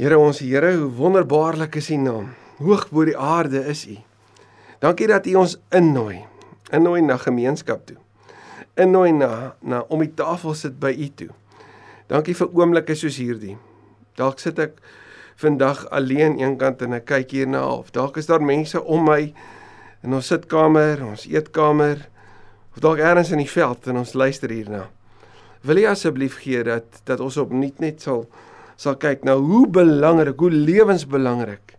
Here ons Here, hoe wonderbaarlik is U naam. Hoog bo die aarde is U. Dankie dat U ons innooi. Innooi na gemeenskap toe. Innooi na na om die tafel sit by U toe. Dankie vir oomblikke soos hierdie. Dalk sit ek vandag alleen eenkant en ek kyk hierna of dalk is daar mense om my in ons sitkamer, ons eetkamer of dalk elders in die veld en ons luister hierna. Wil jy asseblief gee dat dat ons opnuut net sal sal kyk na hoe belangrik, hoe lewensbelangrik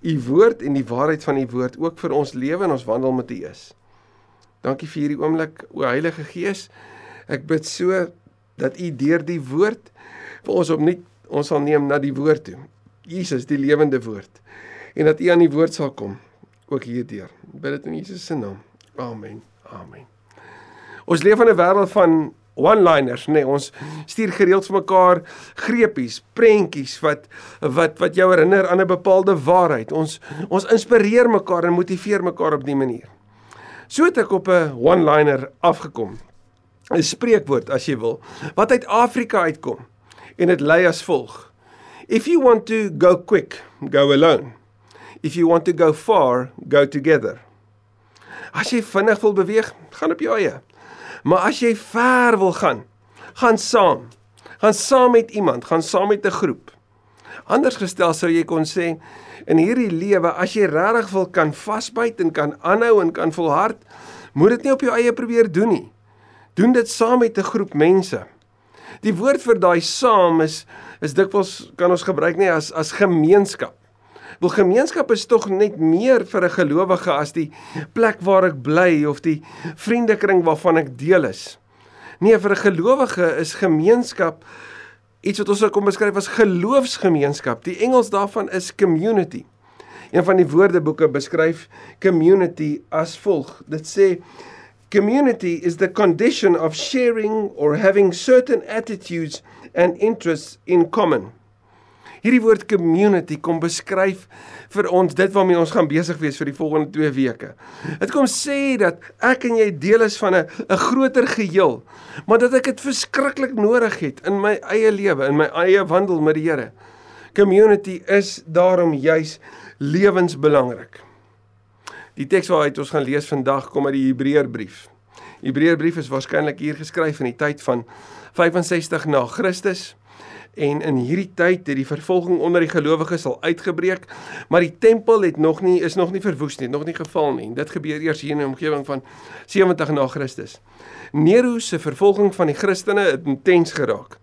u woord en die waarheid van u woord ook vir ons lewe en ons wandel met u is. Dankie vir hierdie oomblik, o Heilige Gees. Ek bid so dat u deur die woord vir ons opnuut ons sal neem na die woord toe. Jesus, die lewende woord. En dat u aan die woord sal kom ook hierdeur. Bid dit in Jesus se naam. Amen. Amen. Ons leef in 'n wêreld van one-liners, nê. Nee, ons stuur gereeld vir mekaar greepies, prentjies wat wat wat jou herinner aan 'n bepaalde waarheid. Ons ons inspireer mekaar en motiveer mekaar op dié manier. So het ek op 'n one-liner afgekom. 'n Spreekwoord as jy wil, wat uit Afrika uitkom en dit lei as volg: If you want to go quick, go alone. If you want to go far, go together. As jy vinnig wil beweeg, gaan op jou eie. Maar as jy ver wil gaan, gaan saam. Gaan saam met iemand, gaan saam met 'n groep. Anders gestel sou jy kon sê in hierdie lewe as jy regtig wil kan vasbyt en kan aanhou en kan volhard, moet dit nie op jou eie probeer doen nie. Doen dit saam met 'n groep mense. Die woord vir daai saam is is dikwels kan ons gebruik nie as as gemeenskap. Wel gemeenskap is tog net meer vir 'n gelowige as die plek waar ek bly of die vriendekring waarvan ek deel is. Nee, vir 'n gelowige is gemeenskap iets wat ons kom beskryf as geloofsgemeenskap. Die Engels daarvan is community. Een van die woordeboeke beskryf community as volg. Dit sê community is the condition of sharing or having certain attitudes and interests in common. Hierdie woord community kom beskryf vir ons dit waarmee ons gaan besig wees vir die volgende 2 weke. Dit kom sê dat ek en jy deel is van 'n 'n groter geheel, maar dat ek dit verskriklik nodig het in my eie lewe, in my eie wandel met die Here. Community is daarom juis lewensbelangrik. Die teks waaruit ons gaan lees vandag kom uit die Hebreërbrief. Hebreërbrief is waarskynlik hier geskryf in die tyd van 65 na Christus en in hierdie tyd het die vervolging onder die gelowiges al uitgebreek, maar die tempel het nog nie is nog nie verwoes nie, nog nie geval nie. Dit gebeur eers hier in die omgewing van 70 na Christus. Nero se vervolging van die Christene het intens geraak.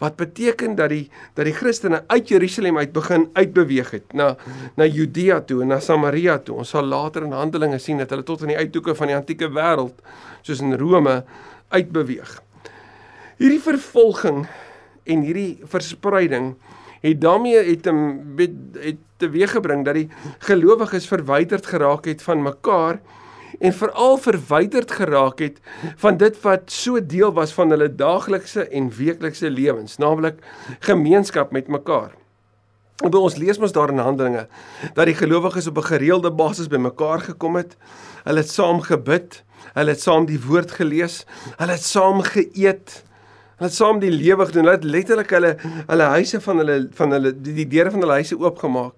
Wat beteken dat die dat die Christene uit Jerusalem uit begin uitbeweeg het na na Judea toe en na Samaria toe. Ons sal later in Handelinge sien dat hulle tot in die uithoeke van die antieke wêreld soos in Rome uitbeweeg. Hierdie vervolging en hierdie verspreiding het daarmee het hom het teweeggebring dat die gelowiges verwyderd geraak het van mekaar en veral verwyderd geraak het van dit wat so deel was van hulle daaglikse en weeklikse lewens, naamlik gemeenskap met mekaar. En ons lees mos daar in Handelinge dat die gelowiges op 'n gereelde basis bymekaar gekom het. Hulle het saam gebid, hulle het saam die woord gelees, hulle het saam geëet, Het saam die lewe gedoen. Hulle het letterlik hulle hulle huise van hulle van hulle die, die deure van hulle huise oopgemaak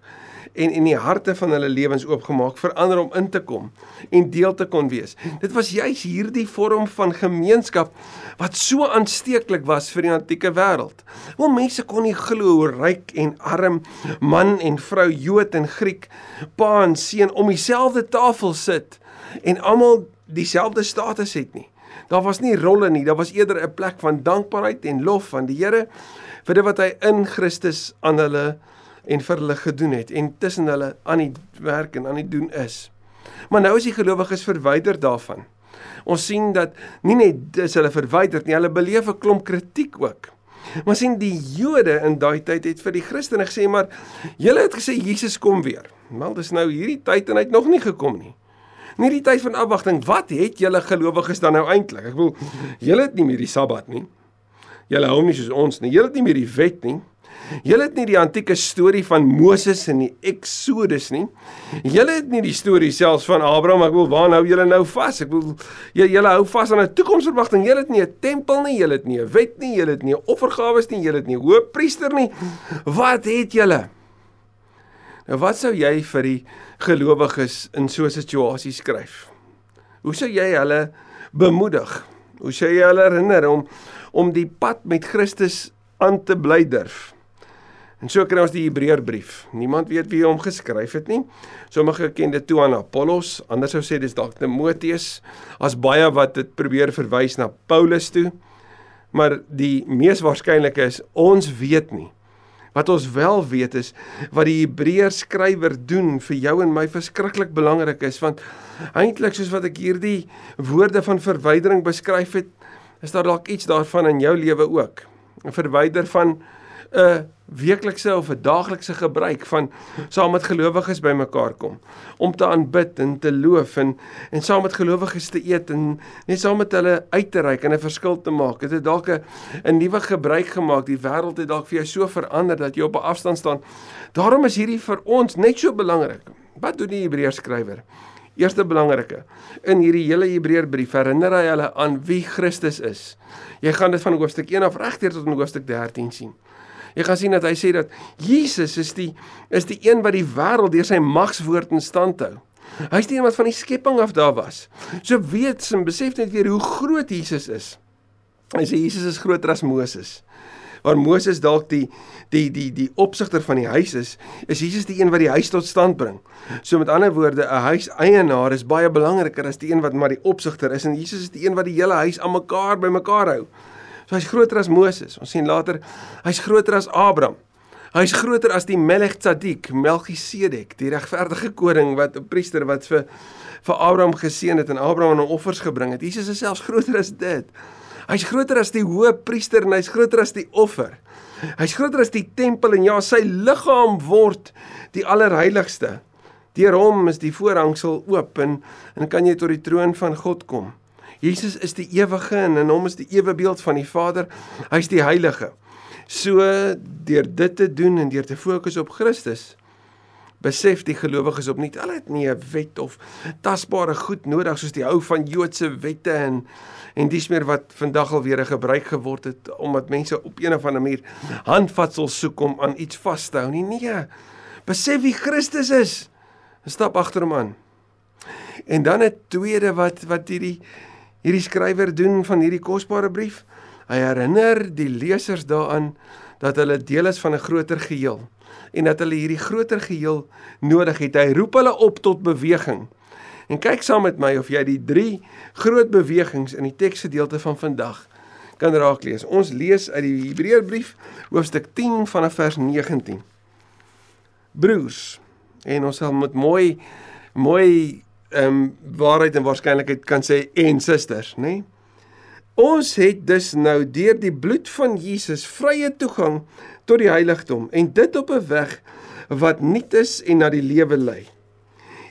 en en die harte van hulle lewens oopgemaak vir ander om in te kom en deel te kon wees. Dit was juis hierdie vorm van gemeenskap wat so aansteeklik was vir die antieke wêreld. Want mense kon nie glo hoe ryk en arm, man en vrou, Jood en Griek, pa en seun om dieselfde tafel sit en almal dieselfde status het nie. Daar was nie rolle nie, daar was eerder 'n plek van dankbaarheid en lof van die Here vir dit wat hy in Christus aan hulle en vir hulle gedoen het en tussen hulle aan die werk en aan die doen is. Maar nou is die gelowiges verwyder daarvan. Ons sien dat nie net is hulle verwyder nie, hulle beleef 'n klomp kritiek ook. Maar sien die Jode in daai tyd het vir die Christene gesê maar julle het gesê Jesus kom weer. Wel dis nou hierdie tyd en hy het nog nie gekom nie. In hierdie tyd van afwagting, wat het julle gelowiges dan nou eintlik? Ek bedoel, julle het nie meer die Sabbat nie. Julle hou nie soos ons nie. Julle het nie meer die wet nie. Julle het nie die antieke storie van Moses en die Exodus nie. Julle het nie die storie selfs van Abraham. Ek wil waar hou julle nou vas? Ek wil julle hou vas aan 'n toekomsverwagting. Julle het nie 'n tempel nie, julle het nie 'n wet nie, julle het nie 'n offergawe nie, julle het nie 'n hoëpriester nie. Wat het julle? Nou wat sou jy vir die gelowiges in so 'n situasie skryf? Hoe sou jy hulle bemoedig? Hoe sou jy hulle herinner om om die pad met Christus aan te bly durf? En so kry ons die Hebreërbrief. Niemand weet wie hom geskryf het nie. Sommige ken dit toe aan Apollos, ander sou sê dis dalk Timoteus. As baie wat dit probeer verwys na Paulus toe. Maar die mees waarskynlike is ons weet nie. Wat ons wel weet is wat die Hebreër skrywer doen vir jou en my verskriklik belangrik is want eintlik soos wat ek hierdie woorde van verwydering beskryf het, is daar dalk iets daarvan in jou lewe ook. 'n Verwyder van 'n weeklikse of 'n daaglikse gebruik van saam met gelowiges bymekaar kom om te aanbid en te loof en en saam met gelowiges te eet en net saam met hulle uit te reik en 'n verskil te maak. Dit het dalk 'n nuwe gebruik gemaak. Die wêreld het dalk vir jou so verander dat jy op 'n afstand staan. Daarom is hierdie vir ons net so belangrik. Wat doen die Hebreërs skrywer? Eerste belangrike. In hierdie hele Hebreërbrief herinner hy hulle aan wie Christus is. Jy gaan dit van hoofstuk 1 af regdeur tot hoofstuk 13 sien. Jy gaan sien dat hy sê dat Jesus is die is die een wat die wêreld deur sy magswoord in stand hou. Hy's die een wat van die skepping af daar was. So weet en besef net weer hoe groot Jesus is. Hy sê Jesus is groter as Moses. Waar Moses dalk die die die die opsigter van die huis is, is Jesus die een wat die huis tot stand bring. So met ander woorde, 'n huiseienaar is baie belangriker as die een wat maar die opsigter is en Jesus is die een wat die hele huis aan mekaar bymekaar hou. So hy's groter as Moses. Ons sien later hy's groter as Abraham. Hy's groter as die Melech Tzadik, Melchisedek, die regverdige koning wat 'n priester wat vir vir Abraham geseën het en Abraham aan offers gebring het. Jesus is selfs groter as dit. Hy's groter as die hoë priester en hy's groter as die offer. Hy's groter as die tempel en ja, sy liggaam word die allerheiligste. Deur hom is die voorhangsel oop en en kan jy tot die troon van God kom. Jesus is die ewige en in hom is die ewe beeld van die Vader. Hy's die heilige. So deur dit te doen en deur te fokus op Christus besef die gelowiges op nie hulle het nie 'n wet of tasbare goed nodig soos die hou van Joodse wette en en dis meer wat vandag al weer gebruik geword het omdat mense op een of ander manier handvatsel soek om aan iets vas te hou nie nee besef wie Christus is stap agter hom aan en dan 'n tweede wat wat hierdie hierdie skrywer doen van hierdie kosbare brief? Hy herinner die lesers daaraan dat hulle deel is van 'n groter geheel en dat hulle hierdie groter geheel nodig het. Hy roep hulle op tot beweging. En kyk saam met my of jy die drie groot bewegings in die teksgedeelte van vandag kan raak lees. Ons lees uit die Hebreërbrief hoofstuk 10 vanaf vers 19. Broers, en ons sal met mooi mooi ehm um, waarheid en waarskynlikheid kan sê en susters, nê? Nee? Ons het dus nou deur die bloed van Jesus vrye toegang tot die heiligdom en dit op 'n weg wat nuut is en na die lewe lei.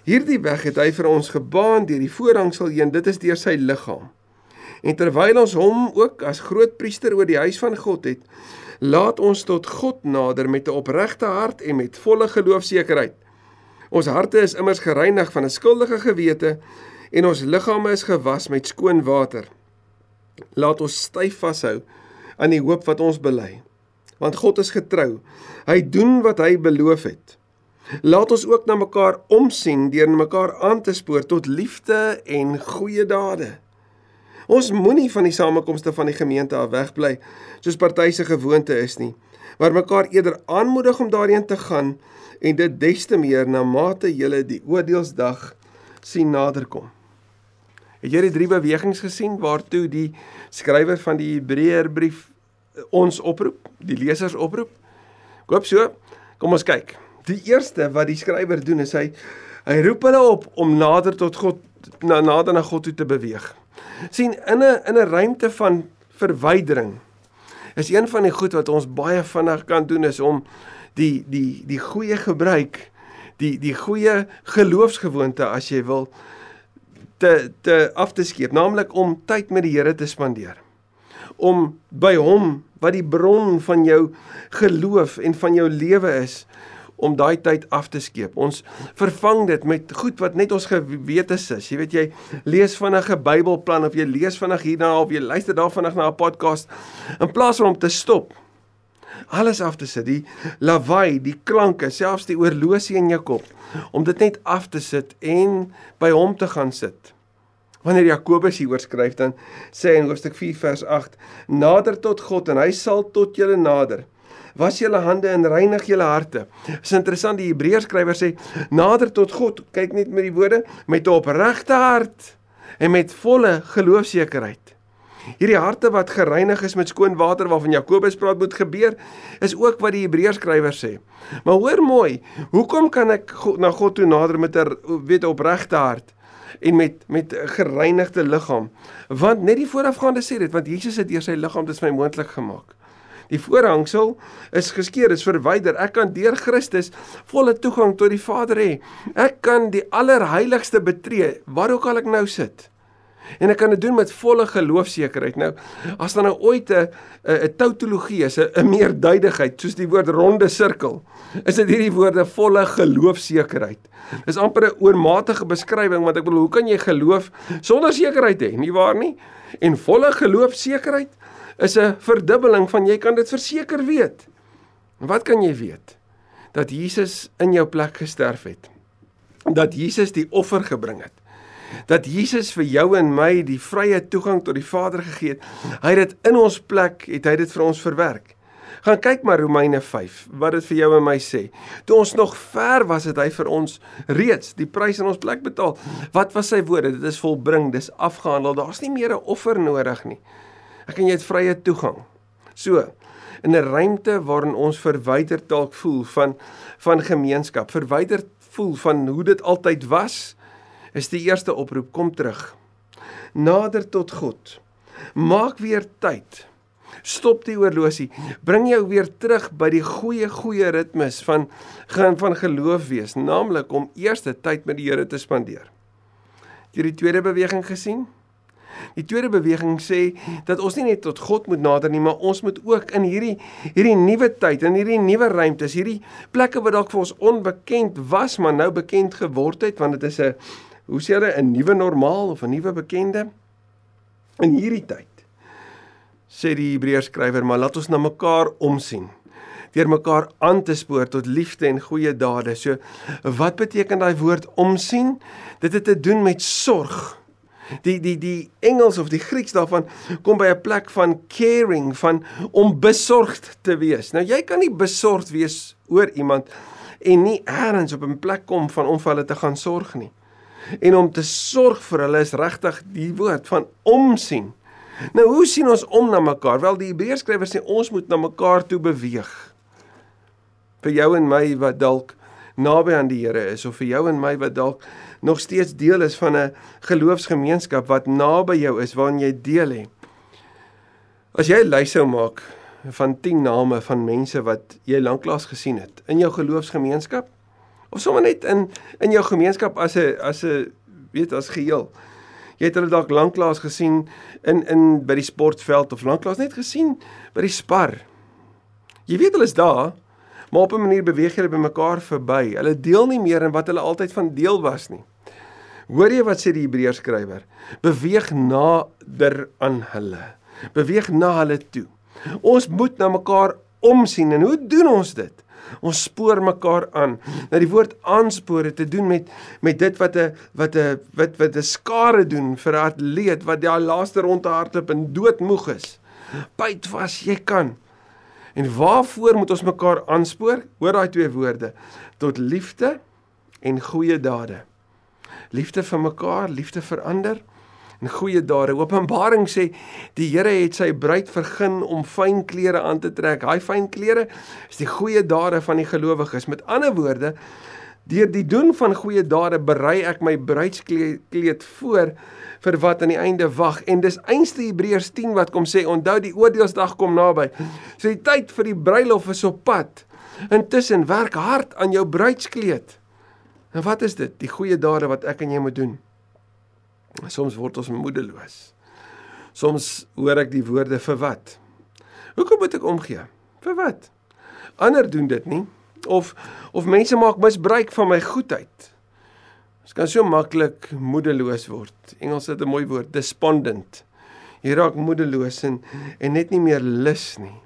Hierdie weg het hy vir ons gebaan deur die voorhangsel heen, dit is deur sy liggaam. En terwyl ons hom ook as groot priester oor die huis van God het, laat ons tot God nader met 'n opregte hart en met volle geloofsekerheid. Ons harte is immers gereinig van 'n skuldige gewete en ons liggame is gewas met skoon water. Laat ons styf vashou aan die hoop wat ons bely. Want God is getrou. Hy doen wat hy beloof het. Laat ons ook na mekaar omsien deur mekaar aan te spoor tot liefde en goeie dade. Ons moenie van die samekomste van die gemeente af wegbly soos party se gewoonte is nie, maar mekaar eerder aanmoedig om daarheen te gaan en dit des te meer na mate julle die oordeelsdag sien naderkom. Het jy die drie bewegings gesien waartoe die skrywer van die Hebreërbrief eh, ons oproep, die lesers oproep? Ek hoop so. Kom ons kyk. Die eerste wat die skrywer doen is hy hy roep hulle op om nader tot God na nader na God toe te beweeg. sien in 'n in 'n ruimte van verwydering is een van die goed wat ons baie vinnig kan doen is om die die die goeie gebruik die die goeie geloofsgewoonte as jy wil te te af te skeep naamlik om tyd met die Here te spandeer om by hom wat die bron van jou geloof en van jou lewe is om daai tyd af te skeep. Ons vervang dit met goed wat net ons gewete is. Jy weet jy lees vinnig 'n Bybelplan of jy lees vinnig hierna of jy luister daar vinnig na 'n podcast in plaas van om te stop. Alles af te sit, die lawaai, die klanke, selfs die oorlosie in jou kop om dit net af te sit en by hom te gaan sit. Wanneer Jakobus hieroor skryf dan sê hy in hoofstuk 4 vers 8: Nader tot God en hy sal tot julle nader. Was julle hande en reinig julle harte. Dis interessant die Hebreërs skrywer sê nader tot God, kyk net met die woorde met 'n opregte hart en met volle geloofsekerheid. Hierdie harte wat gereinig is met skoon water waarvan Jakobus praat moet gebeur, is ook wat die Hebreërs skrywer sê. Maar hoor mooi, hoekom kan ek na God toe nader met 'n weet opregte hart? en met met gereinigde liggaam. Want net die voorafgaande sê dit, want Jesus het deur sy liggaam dit vir my moontlik gemaak. Die voorhangsel is geskeur, is verwyder. Ek kan deur Christus volle toegang tot die Vader hê. Ek kan die allerheiligste betree waar ook al ek nou sit. En ek kan dit doen met volle geloofsekerheid. Nou, as daar nou ooit 'n 'n tautologie is, 'n meerduidigheid, soos die woord ronde sirkel, is dit hierdie woorde volle geloofsekerheid. Dis amper 'n oormatige beskrywing want ek bedoel, hoe kan jy geloof sonder sekerheid hê? Nie waar nie? En volle geloofsekerheid is 'n verdubbeling van jy kan dit verseker weet. Wat kan jy weet? Dat Jesus in jou plek gesterf het. Dat Jesus die offer gebring het. Dat Jesus vir jou en my die vrye toegang tot die Vader gegee het. Hy het dit in ons plek, het hy dit vir ons verwerk. Gaan kyk maar Romeine 5 wat dit vir jou en my sê. Toe ons nog ver was het hy vir ons reeds die prys in ons plek betaal. Wat was sy woorde? Dit is volbring, dis afgehandel. Daar's nie meer 'n offer nodig nie. Ek en jy het vrye toegang. So, in 'n ruimte waarin ons verwyder dalk voel van van gemeenskap, verwyder voel van hoe dit altyd was, is die eerste oproep kom terug. Nader tot God. Maak weer tyd Stop die oorlosie. Bring jou weer terug by die goeie goeie ritmes van gaan van geloof wees, naamlik om eerste tyd met die Here te spandeer. Het jy die tweede beweging gesien? Die tweede beweging sê dat ons nie net tot God moet nader nie, maar ons moet ook in hierdie hierdie nuwe tyd, in hierdie nuwe ruimtes, hierdie plekke wat dalk vir ons onbekend was, maar nou bekend geword het want dit is 'n hoe sê hulle 'n nuwe normaal of 'n nuwe bekende in hierdie tyd sê die Hebreërs skrywer, maar laat ons na mekaar omsien deur mekaar aan te spoor tot liefde en goeie dade. So wat beteken daai woord omsien? Dit het te doen met sorg. Die die die Engels of die Grieks daarvan kom by 'n plek van caring, van om besorgd te wees. Nou jy kan nie besorgd wees oor iemand en nie eers op 'n plek kom van om vir hulle te gaan sorg nie. En om te sorg vir hulle is regtig die woord van omsien. Nou hoe sien ons om na mekaar? Wel die Hebreërs skrywer sê ons moet na mekaar toe beweeg. Vir jou en my wat dalk naby aan die Here is of vir jou en my wat dalk nog steeds deel is van 'n geloofsgemeenskap wat naby jou is waarin jy deel het. As jy 'n lys sou maak van 10 name van mense wat jy lanklaas gesien het in jou geloofsgemeenskap of sommer net in in jou gemeenskap as 'n as 'n weet as geheel Jy het hulle dalk lanklaas gesien in in by die sportveld of lanklaas net gesien by die spar. Jy weet hulle is daar, maar op 'n manier beweeg hulle by mekaar verby. Hulle deel nie meer in wat hulle altyd van deel was nie. Hoor jy wat sê die Hebreërs skrywer? Beweeg nader aan hulle. Beweeg na hulle toe. Ons moet na mekaar omsien en hoe doen ons dit? Ons spoor mekaar aan. Nou die woord aanspoor het te doen met met dit wat 'n wat 'n wat wat 'n skare doen vir 'n atleet wat daai laaste ronde hardloop en doodmoeg is. Byt vas jy kan. En waarvoor moet ons mekaar aanspoor? Hoor daai twee woorde: tot liefde en goeie dade. Liefde vir mekaar, liefde vir ander en goeie dade. Openbaring sê die Here het sy bruid vergun om fyn klere aan te trek. Daai fyn klere is die goeie dade van die gelowiges. Met ander woorde, deur die doen van goeie dade berei ek my bruidskleed voor vir wat aan die einde wag. En dis einste Hebreërs 10 wat kom sê, onthou die oordeelsdag kom naby. So die tyd vir die bruilof is op pad. Intussen werk hard aan jou bruidskleed. En wat is dit? Die goeie dade wat ek en jy moet doen. Soms word ons moedeloos. Soms hoor ek die woorde vir wat? Hoekom moet ek omgee? Vir wat? Ander doen dit nie of of mense maak misbruik van my goedheid. Ons kan so maklik moedeloos word. Engels het 'n mooi woord, despondent. Jy raak moedeloos en en net nie meer lus nie.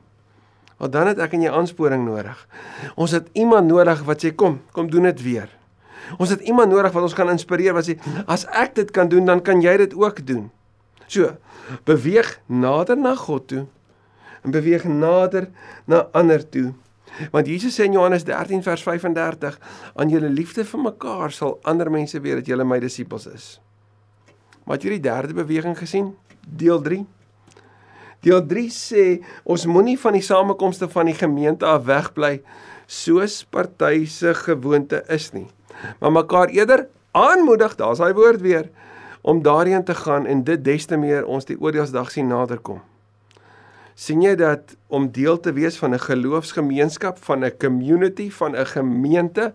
Want dan het ek en jy aansporing nodig. Ons het iemand nodig wat sê kom, kom doen dit weer. Ons het iemand nodig wat ons kan inspireer wat sê as ek dit kan doen, dan kan jy dit ook doen. So, beweeg nader na God toe en beweeg nader na ander toe. Want Jesus sê in Johannes 13 vers 35 aan julle liefde vir mekaar sal ander mense weet dat julle my disippels is. Maar het jy die derde beweging gesien? Deel 3. Deel 3 sê ons moenie van die samekomste van die gemeente af wegbly soos party se gewoonte is nie. Maar mekaar eerder aanmoedig, daar's daai woord weer, om daarheen te gaan en dit des te meer ons die oordeelsdag sien naderkom sien jy dat om deel te wees van 'n geloofsgemeenskap, van 'n community, van 'n gemeente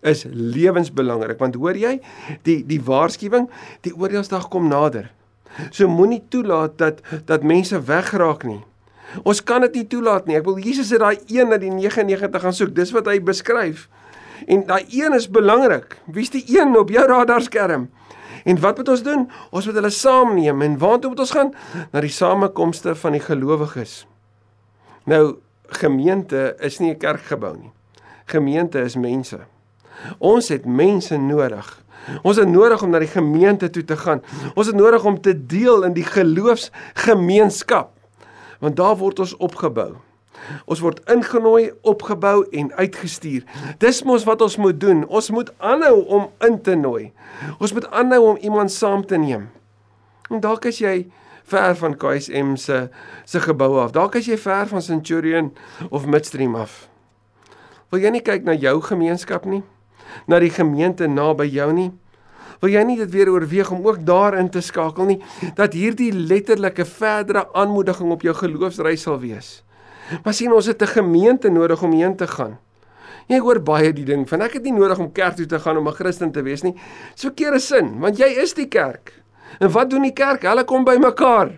is lewensbelangrik want hoor jy die die waarskuwing die oordeelsdag kom nader. So moenie toelaat dat dat mense wegraak nie. Ons kan dit nie toelaat nie. Ek wil Jesus het daai een na die 99 gaan soek. Dis wat hy beskryf. En daai een is belangrik. Wie's die een op jou radarskerm? En wat moet ons doen? Ons moet hulle saamneem en waartoe moet ons gaan? Na die samekomste van die gelowiges. Nou gemeente is nie 'n kerkgebou nie. Gemeente is mense. Ons het mense nodig. Ons het nodig om na die gemeente toe te gaan. Ons het nodig om te deel in die geloofsgemeenskap. Want daar word ons opgebou. Ons word ingenooi, opgebou en uitgestuur. Dis mos wat ons moet doen. Ons moet aanhou om in te nooi. Ons moet aanhou om iemand saam te neem. En dalk as jy ver van KSM se se gebou af. Dalk as jy ver van Centurion of Midstream af. Wil jy nie kyk na jou gemeenskap nie? Na die gemeente naby jou nie? Wil jy nie dit weer oorweeg om ook daarin te skakel nie dat hierdie letterlike verdere aanmoediging op jou geloofsreis sal wees? Maar sien ons het 'n gemeente nodig om heen te gaan. Jy hoor baie die ding van ek het nie nodig om kerk toe te gaan om 'n Christen te wees nie. Dis verkeerde sin, want jy is die kerk. En wat doen die kerk? Hulle kom by mekaar.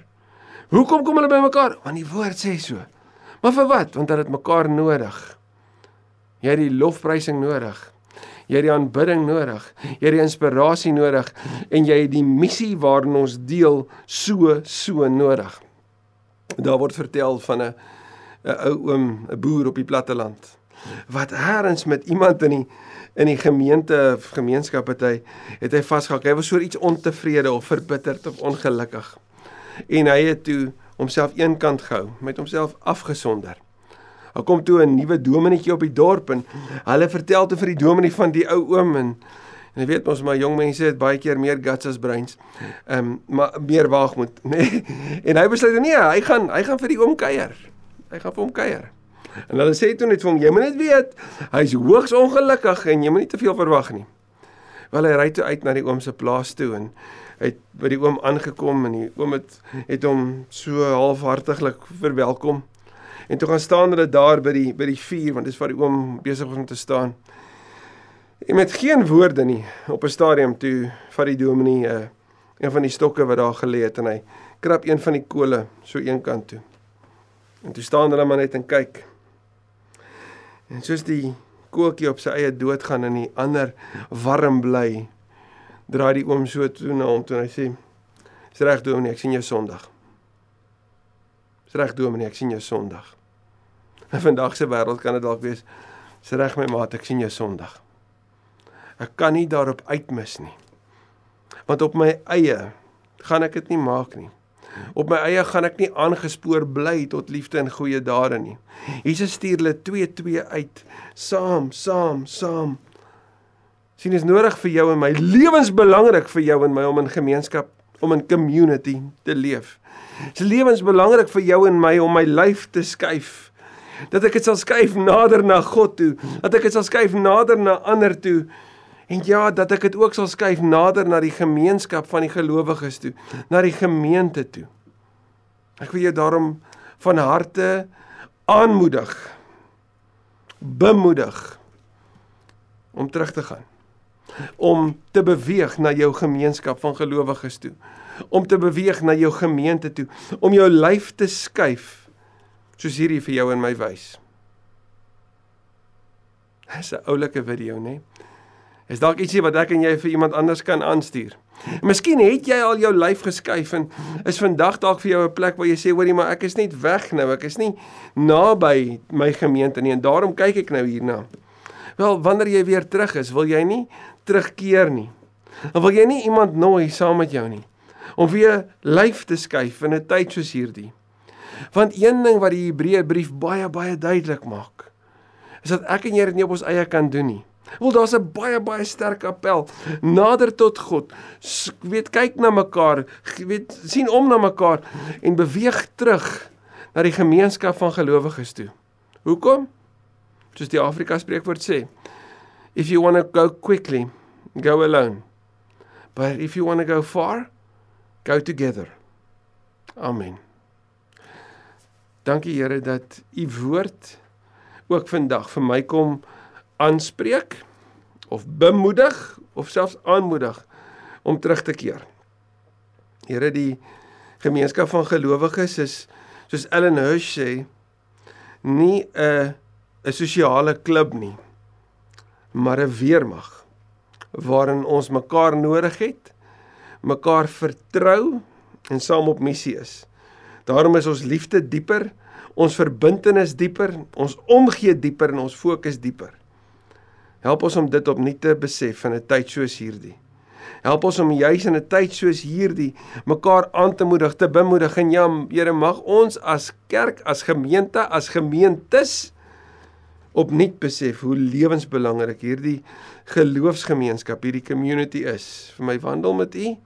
Hoekom kom hulle by mekaar? Want die woord sê so. Maar vir wat? Want hulle het mekaar nodig. Jy het die lofprysing nodig. Jy het die aanbidding nodig. Jy het die inspirasie nodig en jy het die missie waarin ons deel so so nodig. Daar word vertel van 'n 'n ou oom, 'n boer op die platte land wat eers met iemand in die in die gemeente gemeenskap het hy het hy vasgehak. Hy was so iets ontevrede of verbitterd of ongelukkig. En hy het toe homself eenkant gehou, met homself afgesonder. Hy kom toe 'n nuwe dominetjie op die dorp en hulle vertel toe vir die dominee van die ou oom en en jy weet ons maar jong mense het baie keer meer guts as breins. Ehm um, maar meer waagmoed, nê. Nee. En hy besluit nee, hy gaan hy gaan vir die oom kuier. Hy gaan vir hom kuier. En hulle sê toe net vir hom, jy moet net weet, hy's hoogs ongelukkig en jy moet nie te veel verwag nie. Wel hy ry toe uit na die oom se plaas toe en hy het by die oom aangekom en die oom het het hom so halfhartiglik verwelkom. En toe gaan staan hulle daar by die by die vuur want dis waar die oom besig was om te staan. En met geen woorde nie op 'n stadium toe vat die dominee uh, een van die stokke wat daar gelê het en hy krap een van die kole so een kant toe. En toe staan hulle maar net en kyk. En soos die koeltjie op sy eie dood gaan en die ander warm bly, draai die oom so toe na hom toe en hy sê: "Dis reg dominee, ek sien jou Sondag." "Dis reg dominee, ek sien jou Sondag." In vandag se wêreld kan dit dalk wees: "Dis reg my maat, ek sien jou Sondag." Ek kan nie daarop uitmis nie. Want op my eie gaan ek dit nie maak nie. Op my eie gaan ek nie aangespoor bly tot liefde en goeie dade nie. Jesus stuur hulle 2-2 uit, saam, saam, saam. Sien is nodig vir jou en my lewensbelangrik vir jou en my om in gemeenskap, om in community te leef. Dit is lewensbelangrik vir jou en my om my lyf te skuif. Dat ek dit sal skuif nader na God toe, dat ek dit sal skuif nader na ander toe. En ja, dat ek dit ook sal skuif nader na die gemeenskap van die gelowiges toe, na die gemeente toe. Ek wil jou daarom van harte aanmoedig bemoedig om terug te gaan. om te beweeg na jou gemeenskap van gelowiges toe. Om te beweeg na jou gemeente toe, om jou lyf te skuif soos hierdie vir jou en my wys. Dis 'n oulike video, né? Nee? Is dalk ietsie wat ek en jy vir iemand anders kan aanstuur. Miskien het jy al jou lyf geskuif en is vandag dalk vir jou 'n plek waar jy sê hoorie maar ek is net weg nou, ek is nie naby my gemeente nie en daarom kyk ek nou hierna. Wel, wanneer jy weer terug is, wil jy nie terugkeer nie. Dan wil jy nie iemand nooi saam met jou nie om weer lyf te skuif in 'n tyd soos hierdie. Want een ding wat die Hebreërbrief baie baie duidelik maak, is dat ek en jy dit nie op ons eie kan doen nie. Wel daar's 'n baie baie sterk appel. Nader tot God. Weet kyk na mekaar, weet sien om na mekaar en beweeg terug na die gemeenskap van gelowiges toe. Hoekom? Soos die Afrika spreekwoord sê, if you want to go quickly, go alone. But if you want to go far, go together. Amen. Dankie Here dat u woord ook vandag vir my kom aanspreek of bemoedig of selfs aanmoedig om terug te keer. Here die gemeenskap van gelowiges is soos Ellen Hirsch sê nie 'n 'n sosiale klub nie maar 'n weermag waarin ons mekaar nodig het, mekaar vertrou en saam op missie is. Daarom is ons liefde dieper, ons verbintenis dieper, ons omgee dieper en ons fokus dieper. Help ons om dit opnuut te besef in 'n tyd soos hierdie. Help ons om juis in 'n tyd soos hierdie mekaar aan te moedig, te bemoedig en ja, Here mag ons as kerk, as gemeente, as gemeentes opnuut besef hoe lewensbelangrik hierdie geloofsgemeenskap, hierdie community is vir my wandel met U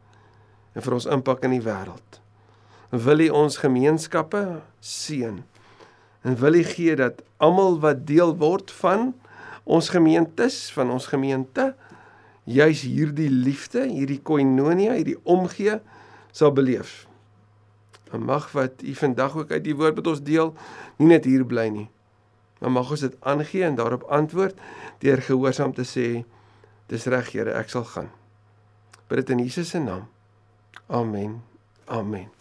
en vir ons impak in die wêreld. Wil U ons gemeenskappe seën en wil U gee dat almal wat deel word van ons gemeentes van ons gemeente juis hierdie liefde, hierdie koinonia, hierdie omgee sal beleef. En mag wat u vandag ook uit die woord met ons deel, nie net hier bly nie. Maar mag ons dit aangee en daarop antwoord deur gehoorsaam te sê, dis reg Here, ek sal gaan. Bid dit in Jesus se naam. Amen. Amen.